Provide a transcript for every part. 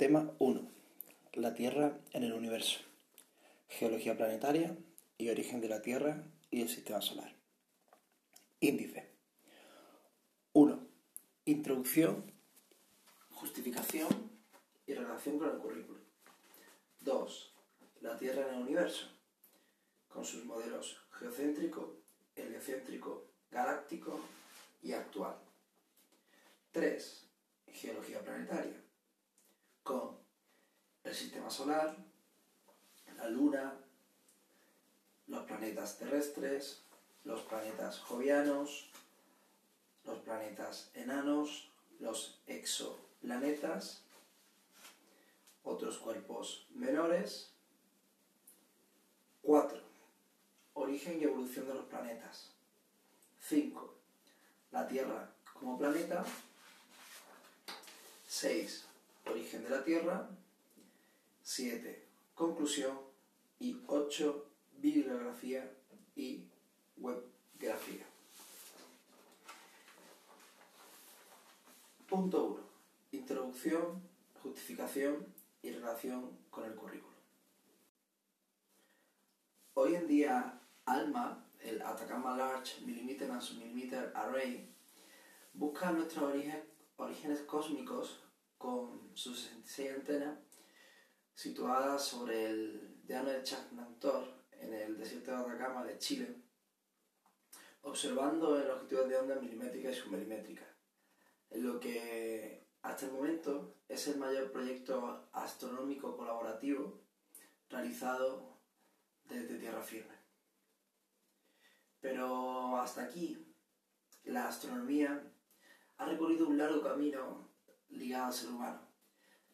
Tema 1. La Tierra en el universo. Geología planetaria y origen de la Tierra y el sistema solar. Índice. 1. Introducción, justificación y relación con el currículo. 2. La Tierra en el universo, con sus modelos geocéntrico, heliocéntrico, galáctico y actual. 3. Geología planetaria con el sistema solar, la luna, los planetas terrestres, los planetas jovianos, los planetas enanos, los exoplanetas, otros cuerpos menores. 4. Origen y evolución de los planetas. 5. La Tierra como planeta. 6 origen de la Tierra, 7, conclusión y 8, bibliografía y webgrafía. Punto 1. Introducción, justificación y relación con el currículo. Hoy en día, ALMA, el Atacama Large Millimeter and Array, busca nuestros orígenes cósmicos con sus 66 antenas situadas sobre el llano de Chacnantor, en el desierto de Atacama de Chile, observando en longitudes de onda milimétricas y submilimétricas, en lo que hasta el momento es el mayor proyecto astronómico colaborativo realizado desde tierra firme. Pero hasta aquí, la astronomía ha recorrido un largo camino ligada al ser humano.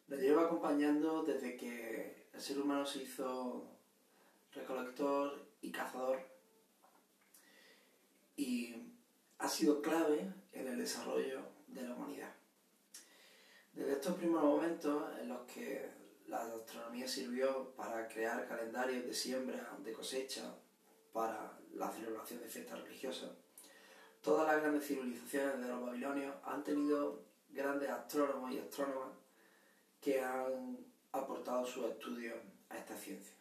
Nos lleva acompañando desde que el ser humano se hizo recolector y cazador y ha sido clave en el desarrollo de la humanidad. Desde estos primeros momentos en los que la astronomía sirvió para crear calendarios de siembra, de cosecha, para la celebración de fiestas religiosas, todas las grandes civilizaciones de los babilonios han tenido grandes astrónomos y astrónomas que han aportado sus estudios a esta ciencia.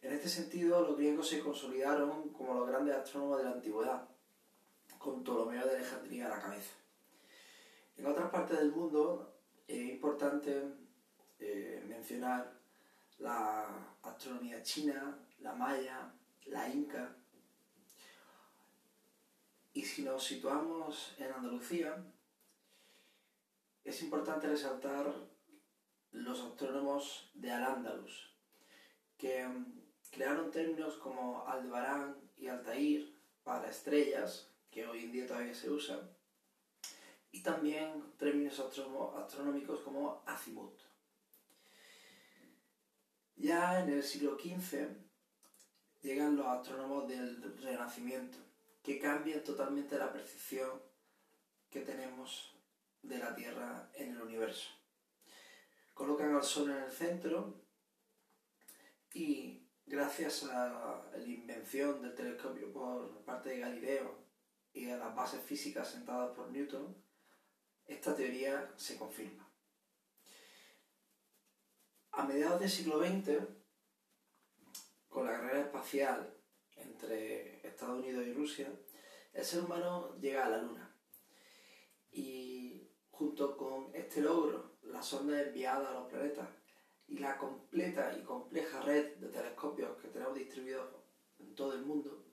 En este sentido, los griegos se consolidaron como los grandes astrónomos de la antigüedad, con Ptolomeo de Alejandría a la cabeza. En otras partes del mundo es importante eh, mencionar la astronomía china, la maya, la inca. Y si nos situamos en Andalucía, es importante resaltar los astrónomos de Al-Ándalus, que mm, crearon términos como Aldebarán y Altair para estrellas, que hoy en día todavía se usan, y también términos astronómicos como azimut. Ya en el siglo XV llegan los astrónomos del Renacimiento, que cambian totalmente la percepción que tenemos de la Tierra en el universo. Colocan al Sol en el centro y gracias a la invención del telescopio por parte de Galileo y a las bases físicas sentadas por Newton, esta teoría se confirma. A mediados del siglo XX, con la carrera espacial entre Estados Unidos y Rusia, el ser humano llega a la Luna. Y junto con este logro, la sonda enviada a los planetas y la completa y compleja red de telescopios que tenemos distribuidos en todo el mundo,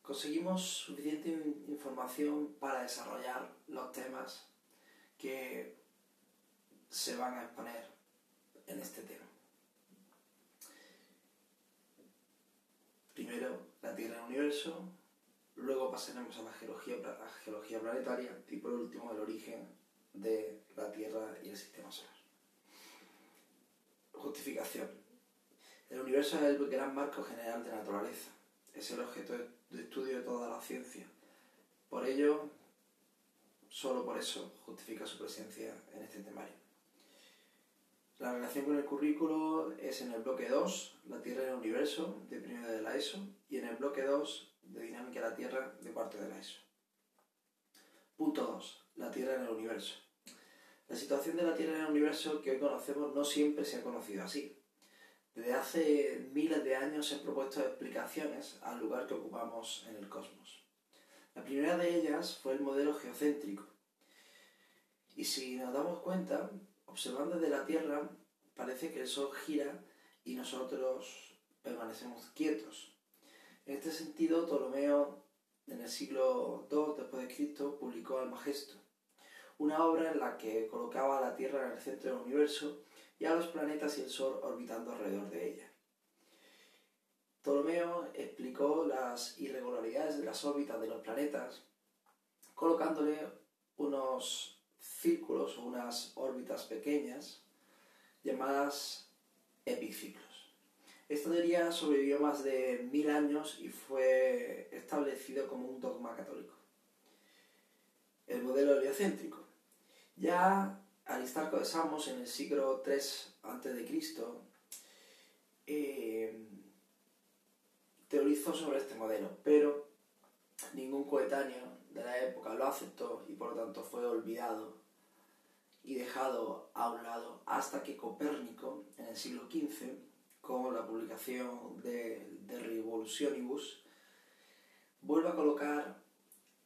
conseguimos suficiente información para desarrollar los temas que se van a exponer en este tema. Primero, la Tierra el universo, Luego pasaremos a la geología, planetaria y por último el origen de la Tierra y el sistema solar. Justificación. El universo es el gran marco general de la naturaleza. Es el objeto de estudio de toda la ciencia. Por ello, solo por eso justifica su presencia en este temario. La relación con el currículo es en el bloque 2, la Tierra y el universo, de primero de la ESO, y en el bloque 2, de dinámica de la Tierra, de cuarto de la ESO. Punto 2. La Tierra en el universo. La situación de la Tierra en el universo que hoy conocemos no siempre se ha conocido así. Desde hace miles de años se han propuesto explicaciones al lugar que ocupamos en el cosmos. La primera de ellas fue el modelo geocéntrico. Y si nos damos cuenta, observando desde la Tierra, parece que el Sol gira y nosotros permanecemos quietos. En este sentido, Ptolomeo, en el siglo II Cristo, publicó Almagesto, una obra en la que colocaba a la Tierra en el centro del universo y a los planetas y el Sol orbitando alrededor de ella. Ptolomeo explicó las irregularidades de las órbitas de los planetas colocándole unos círculos o unas órbitas pequeñas llamadas epiciclos. Esta teoría sobrevivió más de mil años y fue establecido como un dogma católico. El modelo heliocéntrico. Ya Aristarco de Samos en el siglo III a.C. Eh, teorizó sobre este modelo, pero ningún coetáneo de la época lo aceptó y por lo tanto fue olvidado y dejado a un lado hasta que Copérnico en el siglo XV, con la publicación de, de Revolutionibus, vuelve a colocar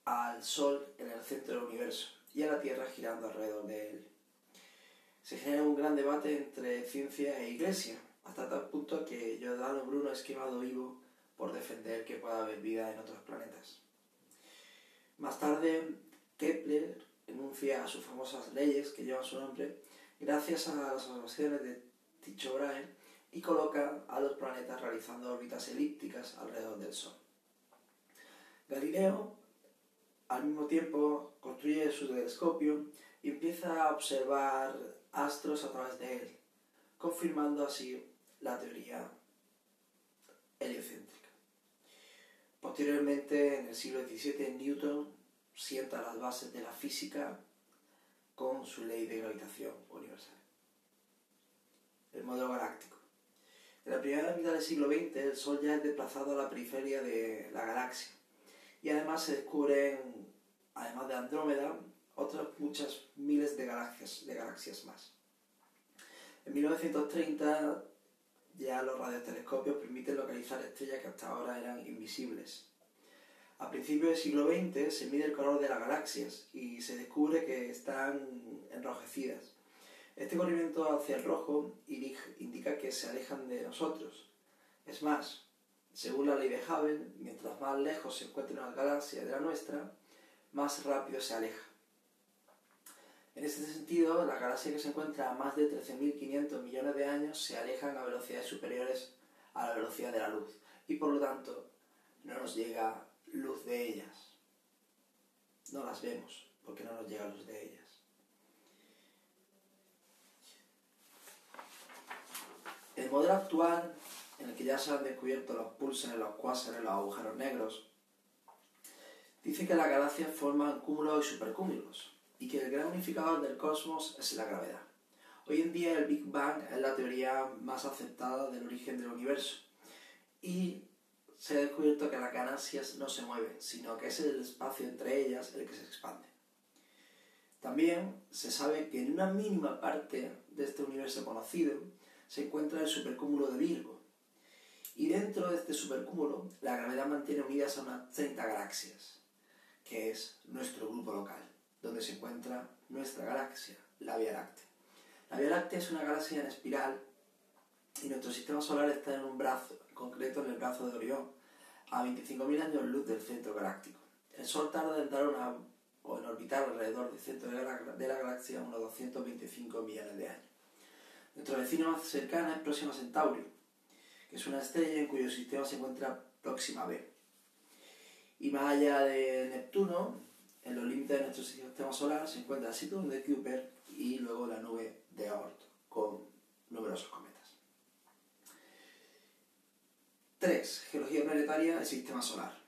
al Sol en el centro del universo y a la Tierra girando alrededor de él. Se genera un gran debate entre ciencia e iglesia, hasta tal punto que Giordano Bruno es quemado vivo por defender que pueda haber vida en otros planetas. Más tarde, Kepler enuncia sus famosas leyes que llevan su nombre gracias a las observaciones de Tycho Brahe y coloca a los planetas realizando órbitas elípticas alrededor del Sol. Galileo, al mismo tiempo, construye su telescopio y empieza a observar astros a través de él, confirmando así la teoría heliocéntrica. Posteriormente, en el siglo XVII, Newton sienta las bases de la física con su ley de gravitación universal. El modelo galáctico. En la primera mitad del siglo XX, el Sol ya es desplazado a la periferia de la galaxia y además se descubren, además de Andrómeda, otras muchas miles de galaxias, de galaxias más. En 1930 ya los radiotelescopios permiten localizar estrellas que hasta ahora eran invisibles. A principios del siglo XX se mide el color de las galaxias y se descubre que están enrojecidas. Este corrimiento hacia el rojo indica que se alejan de nosotros. Es más, según la ley de Hubble, mientras más lejos se encuentre una galaxia de la nuestra, más rápido se aleja. En este sentido, las galaxias que se encuentran a más de 13.500 millones de años se alejan a velocidades superiores a la velocidad de la luz y por lo tanto no nos llega luz de ellas. No las vemos porque no nos llega luz de ellas. El modelo actual, en el que ya se han descubierto los pulsares, los cuásares, los agujeros negros, dice que las galaxias forman cúmulos y supercúmulos y que el gran unificador del cosmos es la gravedad. Hoy en día el Big Bang es la teoría más aceptada del origen del universo y se ha descubierto que las galaxias no se mueven, sino que es el espacio entre ellas el que se expande. También se sabe que en una mínima parte de este universo conocido se encuentra el supercúmulo de Virgo. Y dentro de este supercúmulo, la gravedad mantiene unidas a unas 30 galaxias, que es nuestro grupo local donde se encuentra nuestra galaxia, la Vía Láctea. La Vía Láctea es una galaxia en espiral y nuestro sistema solar está en un brazo, en concreto en el brazo de Orión, a 25.000 años luz del centro galáctico. El Sol tarda en dar una, o en orbitar alrededor del centro de la, de la galaxia unos 225 millones de años. Nuestro vecino más cercano es Próxima Centauri, que es una estrella en cuyo sistema se encuentra Próxima B. Y más allá de Neptuno, en los límites de nuestro sistema solar se encuentra el Saturn de Kuiper y luego la nube de Oort con numerosos cometas. 3. Geología planetaria del sistema solar.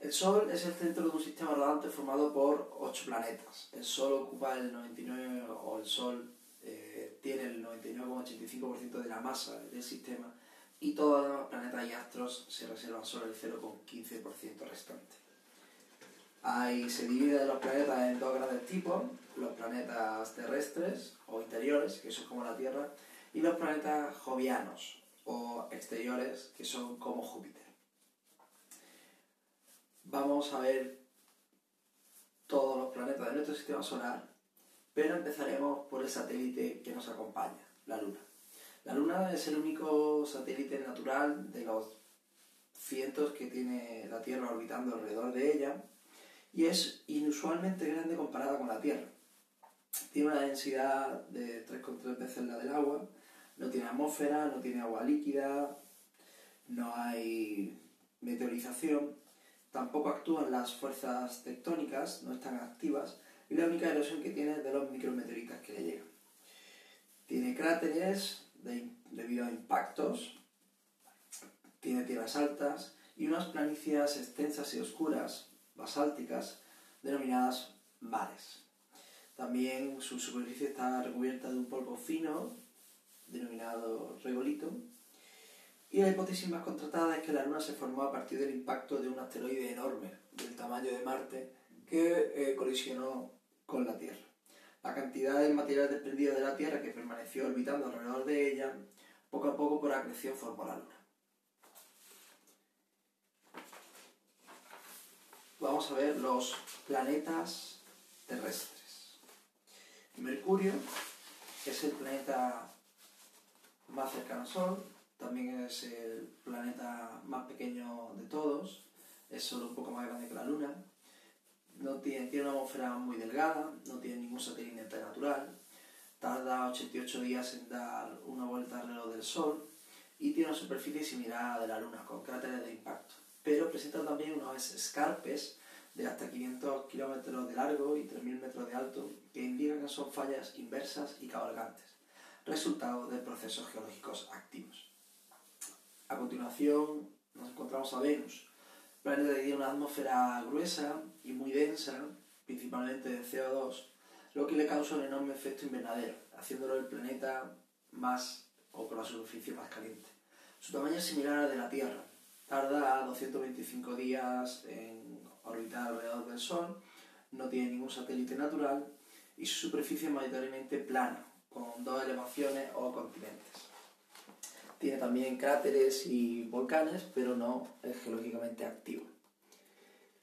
El Sol es el centro de un sistema rodante formado por 8 planetas. El Sol ocupa el 99, o el Sol tiene el 99,85% de la masa del sistema y todos los planetas y astros se reservan solo el 0,15% restante. Hay, se divide los planetas en dos grandes tipos, los planetas terrestres o interiores, que son como la Tierra, y los planetas jovianos o exteriores, que son como Júpiter. Vamos a ver todos los planetas de nuestro sistema solar, pero empezaremos por el satélite que nos acompaña, la Luna. La Luna es el único satélite natural de los cientos que tiene la Tierra orbitando alrededor de ella y es inusualmente grande comparada con la Tierra. Tiene una densidad de 3,3 veces la del agua, no tiene atmósfera, no tiene agua líquida, no hay meteorización, tampoco actúan las fuerzas tectónicas, no están activas, y la única erosión que tiene es de los micrometeoritas que le llegan. Tiene cráteres debido a impactos, tiene tierras altas y unas planicies extensas y oscuras, basálticas, denominadas mares. También su superficie está recubierta de un polvo fino, denominado regolito, y la hipótesis más contratada es que la Luna se formó a partir del impacto de un asteroide enorme, del tamaño de Marte, que eh, colisionó con la Tierra. La cantidad de material desprendido de la Tierra que permaneció orbitando alrededor de ella, poco a poco por acreción formó la Luna. Vamos a ver los planetas terrestres. Mercurio es el planeta más cercano al Sol, también es el planeta más pequeño de todos, es solo un poco más grande que la Luna, no tiene, tiene una atmósfera muy delgada, no tiene ningún satélite natural, tarda 88 días en dar una vuelta alrededor del Sol y tiene una superficie similar a la de la Luna, con cráteres de impacto. Pero presenta también unos escarpes de hasta 500 kilómetros de largo y 3.000 metros de alto que indican que son fallas inversas y cabalgantes, resultado de procesos geológicos activos. A continuación nos encontramos a Venus, planeta que tiene una atmósfera gruesa y muy de CO2, lo que le causa un enorme efecto invernadero, haciéndolo el planeta más o con la superficie más caliente. Su tamaño es similar al de la Tierra. Tarda 225 días en orbitar alrededor del Sol, no tiene ningún satélite natural y su superficie es mayoritariamente plana, con dos elevaciones o continentes. Tiene también cráteres y volcanes, pero no es geológicamente activo.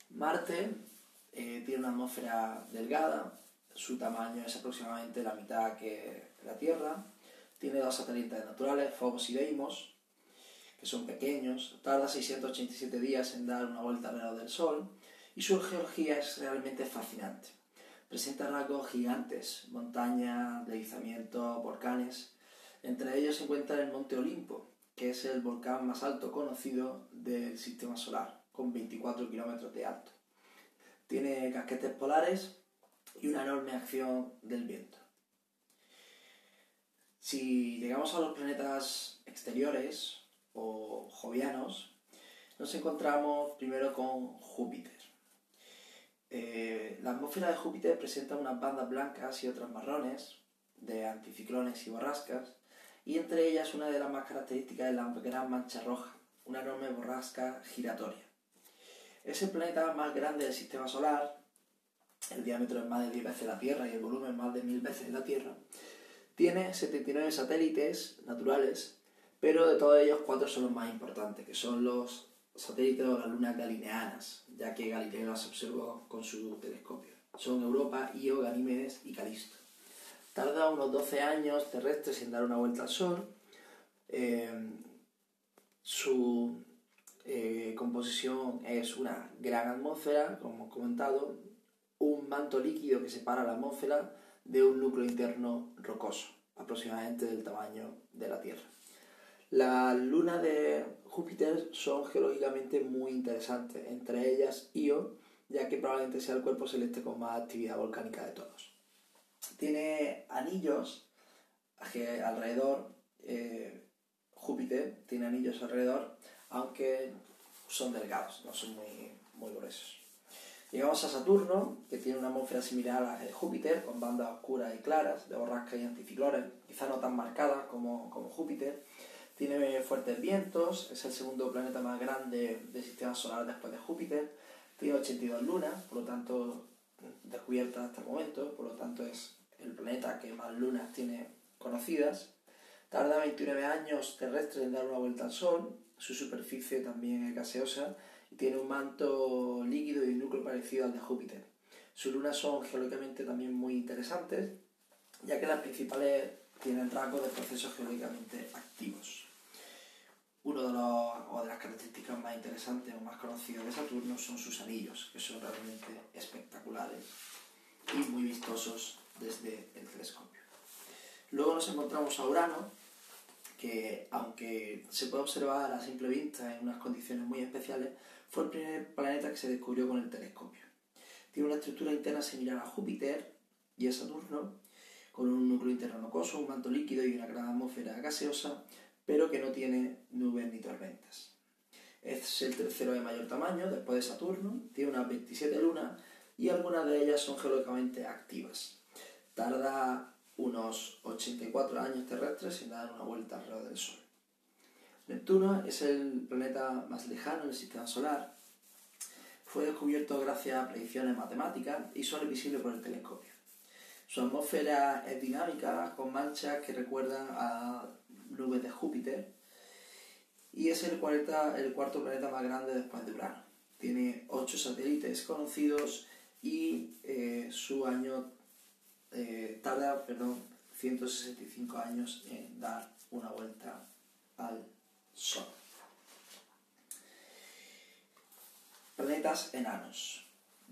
Marte eh, tiene una atmósfera delgada, su tamaño es aproximadamente la mitad que la Tierra. Tiene dos satélites naturales, Phobos y Deimos, que son pequeños. Tarda 687 días en dar una vuelta alrededor del Sol y su geología es realmente fascinante. Presenta rasgos gigantes, montañas, deslizamientos, volcanes entre ellos se encuentra el Monte Olimpo, que es el volcán más alto conocido del sistema solar, con 24 kilómetros de alto. Tiene casquetes polares y una enorme acción del viento. Si llegamos a los planetas exteriores o jovianos, nos encontramos primero con Júpiter. Eh, la atmósfera de Júpiter presenta unas bandas blancas y otras marrones de anticiclones y borrascas, y entre ellas una de las más características es la gran mancha roja, una enorme borrasca giratoria. Es el planeta más grande del sistema solar, el diámetro es más de 10 veces la Tierra y el volumen más de 1000 veces la Tierra. Tiene 79 satélites naturales, pero de todos ellos cuatro son los más importantes, que son los satélites de las lunas galileanas, ya que Galileo las observó con su telescopio. Son Europa, Io, Ganímedes y Calisto. Tarda unos 12 años terrestres sin dar una vuelta al Sol. Eh, su eh, composición es una gran atmósfera, como hemos comentado, un manto líquido que separa la atmósfera de un núcleo interno rocoso, aproximadamente del tamaño de la Tierra. Las lunas de Júpiter son geológicamente muy interesantes, entre ellas Io, ya que probablemente sea el cuerpo celeste con más actividad volcánica de todos tiene anillos alrededor, eh, Júpiter tiene anillos alrededor, aunque son delgados, no son muy, muy gruesos. Llegamos a Saturno, que tiene una atmósfera similar a la de Júpiter, con bandas oscuras y claras, de borrascas y anticiclones, quizá no tan marcadas como, como Júpiter. Tiene fuertes vientos, es el segundo planeta más grande del sistema solar después de Júpiter. Tiene 82 lunas, por lo tanto, descubiertas hasta el momento, por lo tanto es el planeta que más lunas tiene conocidas. Tarda 29 años terrestres en dar una vuelta al Sol, su superficie también es gaseosa y tiene un manto líquido y un núcleo parecido al de Júpiter. Sus lunas son geológicamente también muy interesantes, ya que las principales tienen rasgos de procesos geológicamente activos. Uno de, de las características más interesantes o más conocidas de Saturno son sus anillos, que son realmente espectaculares y muy vistosos desde el telescopio. Luego nos encontramos a Urano, que aunque se puede observar a simple vista en unas condiciones muy especiales, fue el primer planeta que se descubrió con el telescopio. Tiene una estructura interna similar a Júpiter y a Saturno, con un núcleo interno rocoso, un manto líquido y una gran atmósfera gaseosa, pero que no tiene nubes ni tormentas. Es el tercero de mayor tamaño, después de Saturno, tiene unas 27 lunas y algunas de ellas son geológicamente activas. Tarda unos 84 años terrestres en dar una vuelta alrededor del Sol. Neptuno es el planeta más lejano del sistema solar. Fue descubierto gracias a predicciones matemáticas y solo es visible por el telescopio. Su atmósfera es dinámica, con manchas que recuerdan a nubes de Júpiter, y es el, el cuarto planeta más grande después de Urano. Tiene ocho satélites conocidos y eh, su año eh, tarda perdón, 165 años en dar una vuelta al Sol. Planetas enanos.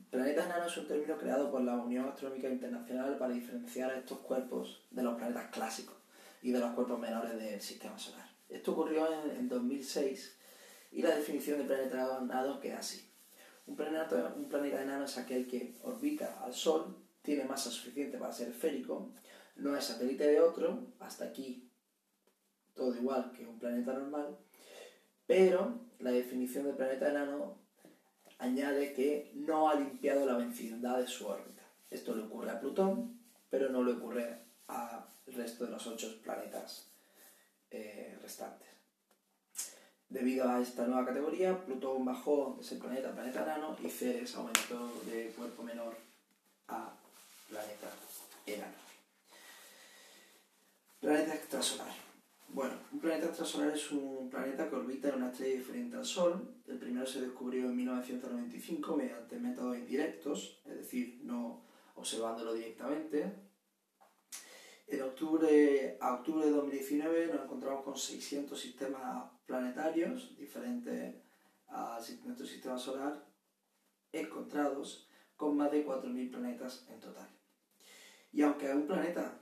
Planetas enanos es un término creado por la Unión Astronómica Internacional para diferenciar a estos cuerpos de los planetas clásicos y de los cuerpos menores del sistema solar. Esto ocurrió en, 2006 y la definición de planeta enano queda así. Un planeta, un planeta enano es aquel que orbita al Sol tiene masa suficiente para ser esférico, no es satélite de otro, hasta aquí todo igual que un planeta normal, pero la definición de planeta enano añade que no ha limpiado la vecindad de su órbita. Esto le ocurre a Plutón, pero no le ocurre al resto de los ocho planetas eh, restantes. Debido a esta nueva categoría, Plutón bajó de ese planeta a planeta enano y Ceres aumentó de cuerpo menor a planeta enano. Planeta extrasolar. Bueno, un planeta extrasolar es un planeta que orbita en una estrella diferente al Sol. El primero se descubrió en 1995 mediante métodos indirectos, es decir, no observándolo directamente. En octubre, a octubre de 2019 nos encontramos con 600 sistemas planetarios diferentes al nuestro sistema solar encontrados con más de 4.000 planetas en total. Y aunque un planeta,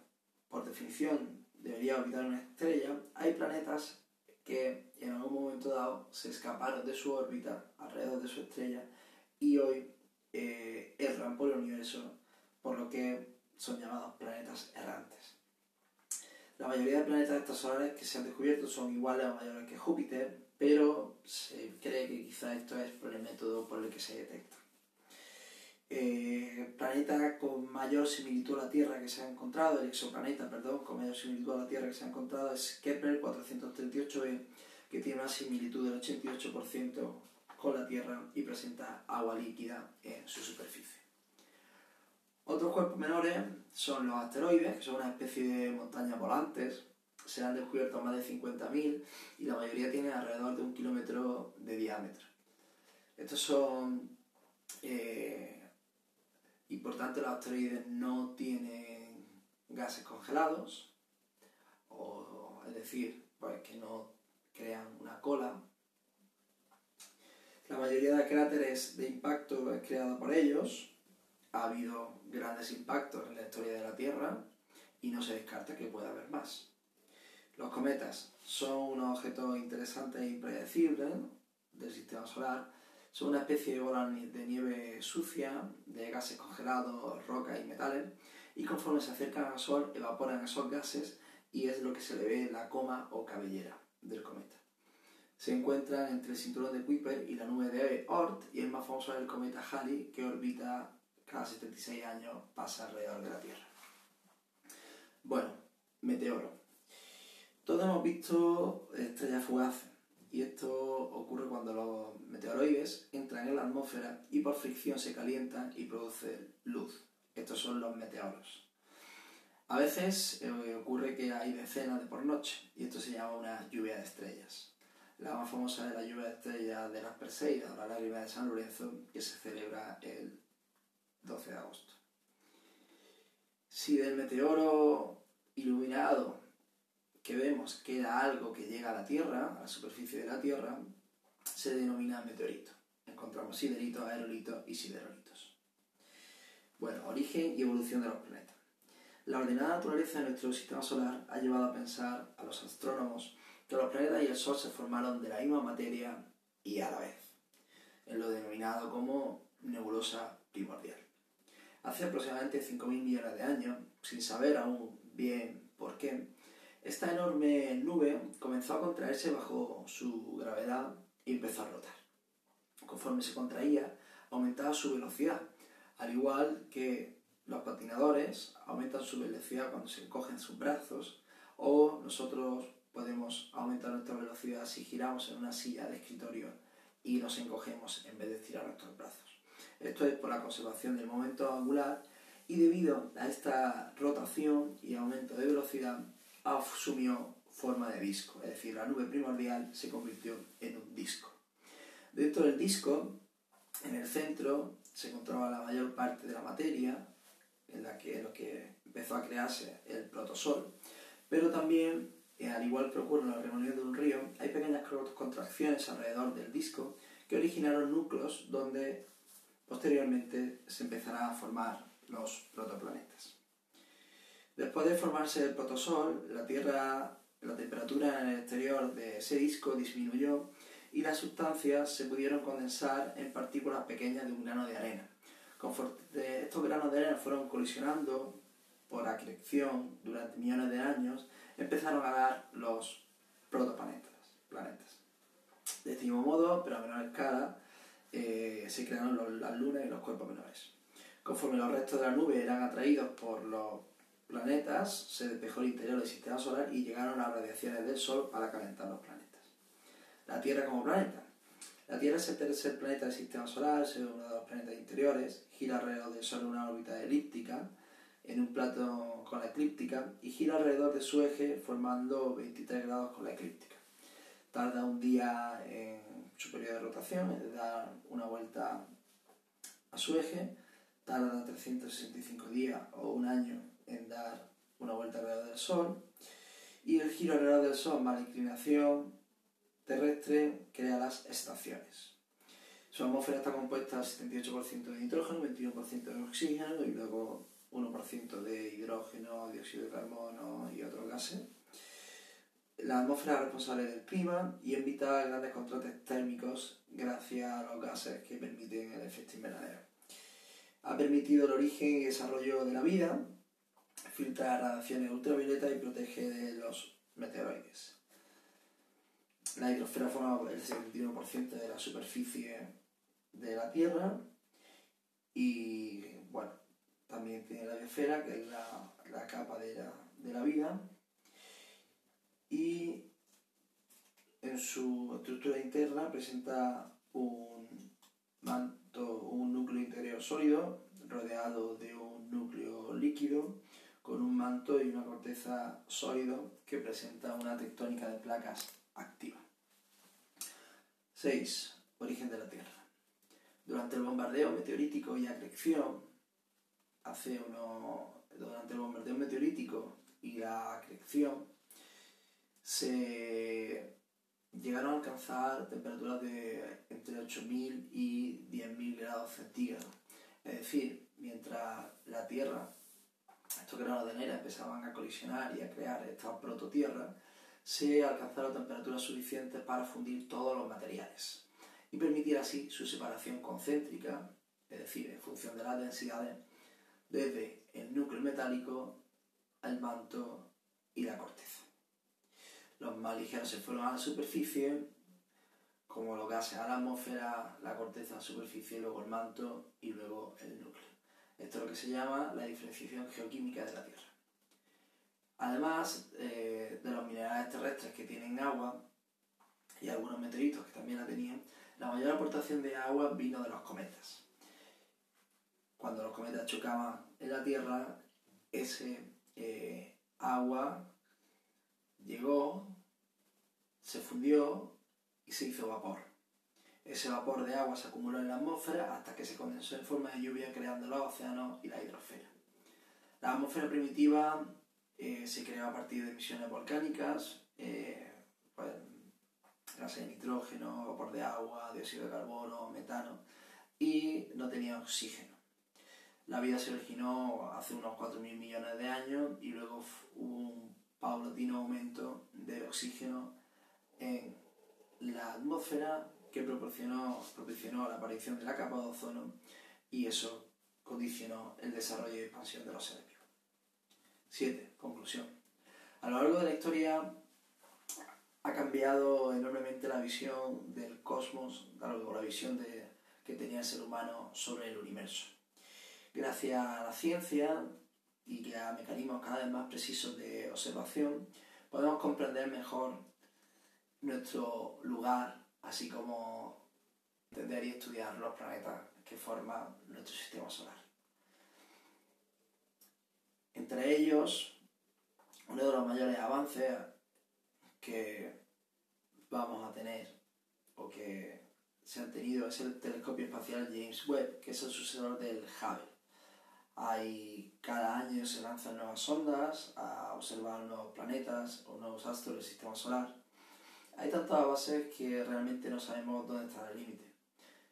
por definición, debería orbitar una estrella, hay planetas que en algún momento dado se escaparon de su órbita alrededor de su estrella y hoy eh, erran por el universo, por lo que son llamados planetas errantes. La mayoría de planetas extrasolares que se han descubierto son iguales o mayores que Júpiter, pero se cree que quizá esto es por el método por el que se detecta. Eh, planeta con mayor similitud a la Tierra que se ha encontrado, el exoplaneta, perdón, con mayor similitud a la Tierra que se ha encontrado es Kepler 438b, que tiene una similitud del 88% con la Tierra y presenta agua líquida en su superficie. Otros cuerpos menores son los asteroides, que son una especie de montañas volantes. Se han descubierto más de 50.000 y la mayoría tienen alrededor de un kilómetro de diámetro. Estos son eh, y por tanto los asteroides no tienen gases congelados, o, es decir, pues que no crean una cola. La mayoría de cráteres de impacto es creada por ellos. Ha habido grandes impactos en la historia de la Tierra y no se descarta que pueda haber más. Los cometas son unos objetos interesantes e impredecibles del sistema solar son una especie de bola de nieve sucia, de gases congelados, rocas y metales, y conforme se acercan al Sol evaporan esos gases y es lo que se le ve la coma o cabellera del cometa. Se encuentran entre el cinturón de Kuiper y la nube de Oort y el más famoso es el cometa Halley que orbita cada 76 años, pasa alrededor de la Tierra. Bueno, meteoro. Todos hemos visto estrellas fugaces y esto ocurre cuando los meteoroides entran en la atmósfera y por fricción se calientan y producen luz. Estos son los meteoros. A veces eh, ocurre que hay decenas de por noche y esto se llama una lluvia de estrellas. La más famosa es la lluvia de estrellas de las Perseidas, la lágrima de San Lorenzo, que se celebra el 12 de agosto. Si del meteoro iluminado que vemos queda algo que llega a la Tierra, a la superficie de la Tierra, se denomina meteorito. Encontramos sideritos, aerolitos y siderolitos. Bueno, origen y evolución de los planetas. La ordenada naturaleza de nuestro sistema solar ha llevado a pensar a los astrónomos que los planetas y el Sol se formaron de la misma materia y a la vez, en lo denominado como nebulosa primordial. Hace aproximadamente 5.000 millones de años, sin saber aún bien por qué, esta enorme nube comenzó a contraerse bajo su gravedad y empezó a rotar. Conforme se contraía, aumentaba su velocidad, al igual que los patinadores aumentan su velocidad cuando se encogen sus brazos o nosotros podemos aumentar nuestra velocidad si giramos en una silla de escritorio y nos encogemos en vez de estirar nuestros brazos. Esto es por la conservación del momento angular y debido a esta rotación y aumento de velocidad asumió forma de disco, es decir, la nube primordial se convirtió en un disco. Dentro del disco, en el centro, se encontraba la mayor parte de la materia, en la que, lo que empezó a crearse el protosol, pero también, eh, al igual que ocurre en la remolinos de un río, hay pequeñas contracciones alrededor del disco que originaron núcleos donde posteriormente se empezará a formar los protoplanetas. Después de formarse el protosol, la Tierra, la temperatura en el exterior de ese disco disminuyó y las sustancias se pudieron condensar en partículas pequeñas de un grano de arena. Conforme estos granos de arena fueron colisionando por acreción durante millones de años, empezaron a dar los protoplanetas. Planetas. De este mismo modo, pero a menor escala, eh, se crearon las lunas y los cuerpos menores. Conforme los restos de la nube eran atraídos por los planetas, se despejó el interior del sistema solar y llegaron las radiaciones del Sol para calentar los planetas. La Tierra como planeta. La Tierra es el tercer planeta del sistema solar, es uno de los planetas interiores, gira alrededor del Sol en una órbita elíptica, en un plato con la eclíptica, y gira alrededor de su eje formando 23 grados con la eclíptica. Tarda un día en su periodo de rotación, es dar una vuelta a su eje, tarda 365 días o un año en dar una vuelta alrededor del Sol y el giro alrededor del Sol más inclinación terrestre crea las estaciones. Su atmósfera está compuesta del 78% de nitrógeno, 21% de oxígeno y luego 1% de hidrógeno, dióxido de carbono y otros gases. La atmósfera es responsable del clima y evita grandes contrastes térmicos gracias a los gases que permiten el efecto invernadero. Ha permitido el origen y desarrollo de la vida, filtra radiaciones ultravioleta y protege de los meteoroides. La hidrosfera forma el 71% de la superficie de la Tierra y bueno, también tiene la biosfera, que es la, capa de la, de la vida, y en su estructura interna presenta un manto, un núcleo interior sólido rodeado de un núcleo líquido con un manto y una corteza sólido que presenta una tectónica de placas activa. 6. Origen de la Tierra. Durante el bombardeo meteorítico y acreción, hace uno, durante el bombardeo meteorítico y la acreción, se llegaron a alcanzar temperaturas de entre 8.000 y 10.000 grados centígrados. Es decir, mientras la Tierra estos granos de arena empezaban a colisionar y a crear esta prototierra, se alcanzaron temperaturas suficientes para fundir todos los materiales y permitir así su separación concéntrica, es decir, en función de las densidades, desde el núcleo metálico al manto y la corteza. Los más ligeros se fueron a la superficie, como los gases a la atmósfera, la corteza a la superficie, luego el manto y luego el núcleo. Esto es lo que se llama la diferenciación geoquímica de la Tierra. Además eh, de los minerales terrestres que tienen agua, y algunos meteoritos que también la tenían, la mayor aportación de agua vino de los cometas. Cuando los cometas chocaban en la Tierra, ese eh, agua llegó, se fundió y se hizo vapor. Ese vapor de agua se acumuló en la atmósfera hasta que se condensó en forma de lluvia creando los océanos y la hidrosfera. La atmósfera primitiva eh, se creó a partir de emisiones volcánicas, eh, pues, gases de nitrógeno, vapor de agua, dióxido de carbono, metano, y no tenía oxígeno. La vida se originó hace unos 4.000 millones de años y luego hubo un paulatino aumento del oxígeno en la atmósfera que proporcionó, proporcionó la aparición de la capa de ozono y eso condicionó el desarrollo y expansión de los seres vivos. 7. Conclusión. A lo largo de la historia ha cambiado enormemente la visión del cosmos, la visión de, que tenía el ser humano sobre el universo. Gracias a la ciencia y a mecanismos cada vez más precisos de observación, podemos comprender mejor nuestro lugar, así como entender y estudiar los planetas que forman nuestro sistema solar. Entre ellos, uno de los mayores avances que vamos a tener o que se han tenido es el telescopio espacial James Webb, que es el sucesor del Hubble. Hay, cada año se lanzan nuevas sondas a observar nuevos planetas o nuevos astros del sistema solar. Hay tantos avances que realmente no sabemos dónde está el límite.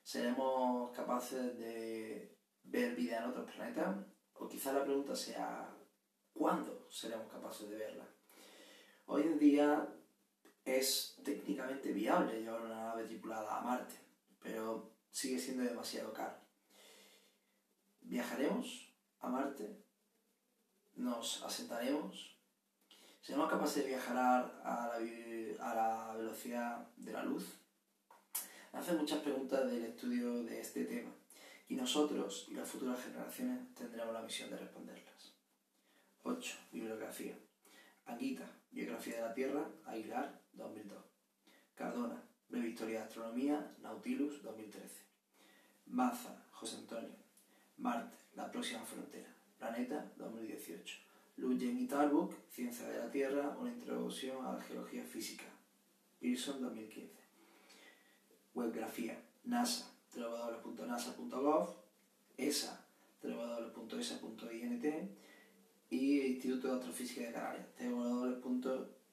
¿Seremos capaces de ver vida en otros planetas? O quizá la pregunta sea, ¿cuándo seremos capaces de verla? Hoy en día es técnicamente viable llevar una nave tripulada a Marte, pero sigue siendo demasiado caro. ¿Viajaremos a Marte? ¿Nos asentaremos? ¿Seremos capaces de viajar a la, a la velocidad de la luz? Me hacen muchas preguntas del estudio de este tema y nosotros y las futuras generaciones tendremos la misión de responderlas. 8. Bibliografía. Anguita, Biografía de la Tierra, Aguilar, 2002. Cardona, Breve Historia de Astronomía, Nautilus, 2013. Maza, José Antonio. Marte, La Próxima Frontera, Planeta, 2018. Lujen y Ciencia de la Tierra, una introducción a la geología física, Pearson, 2015. Webgrafía, NASA, www.nasa.gov, ESA, www.esa.int y Instituto de Astrofísica de Canarias, www.iac.com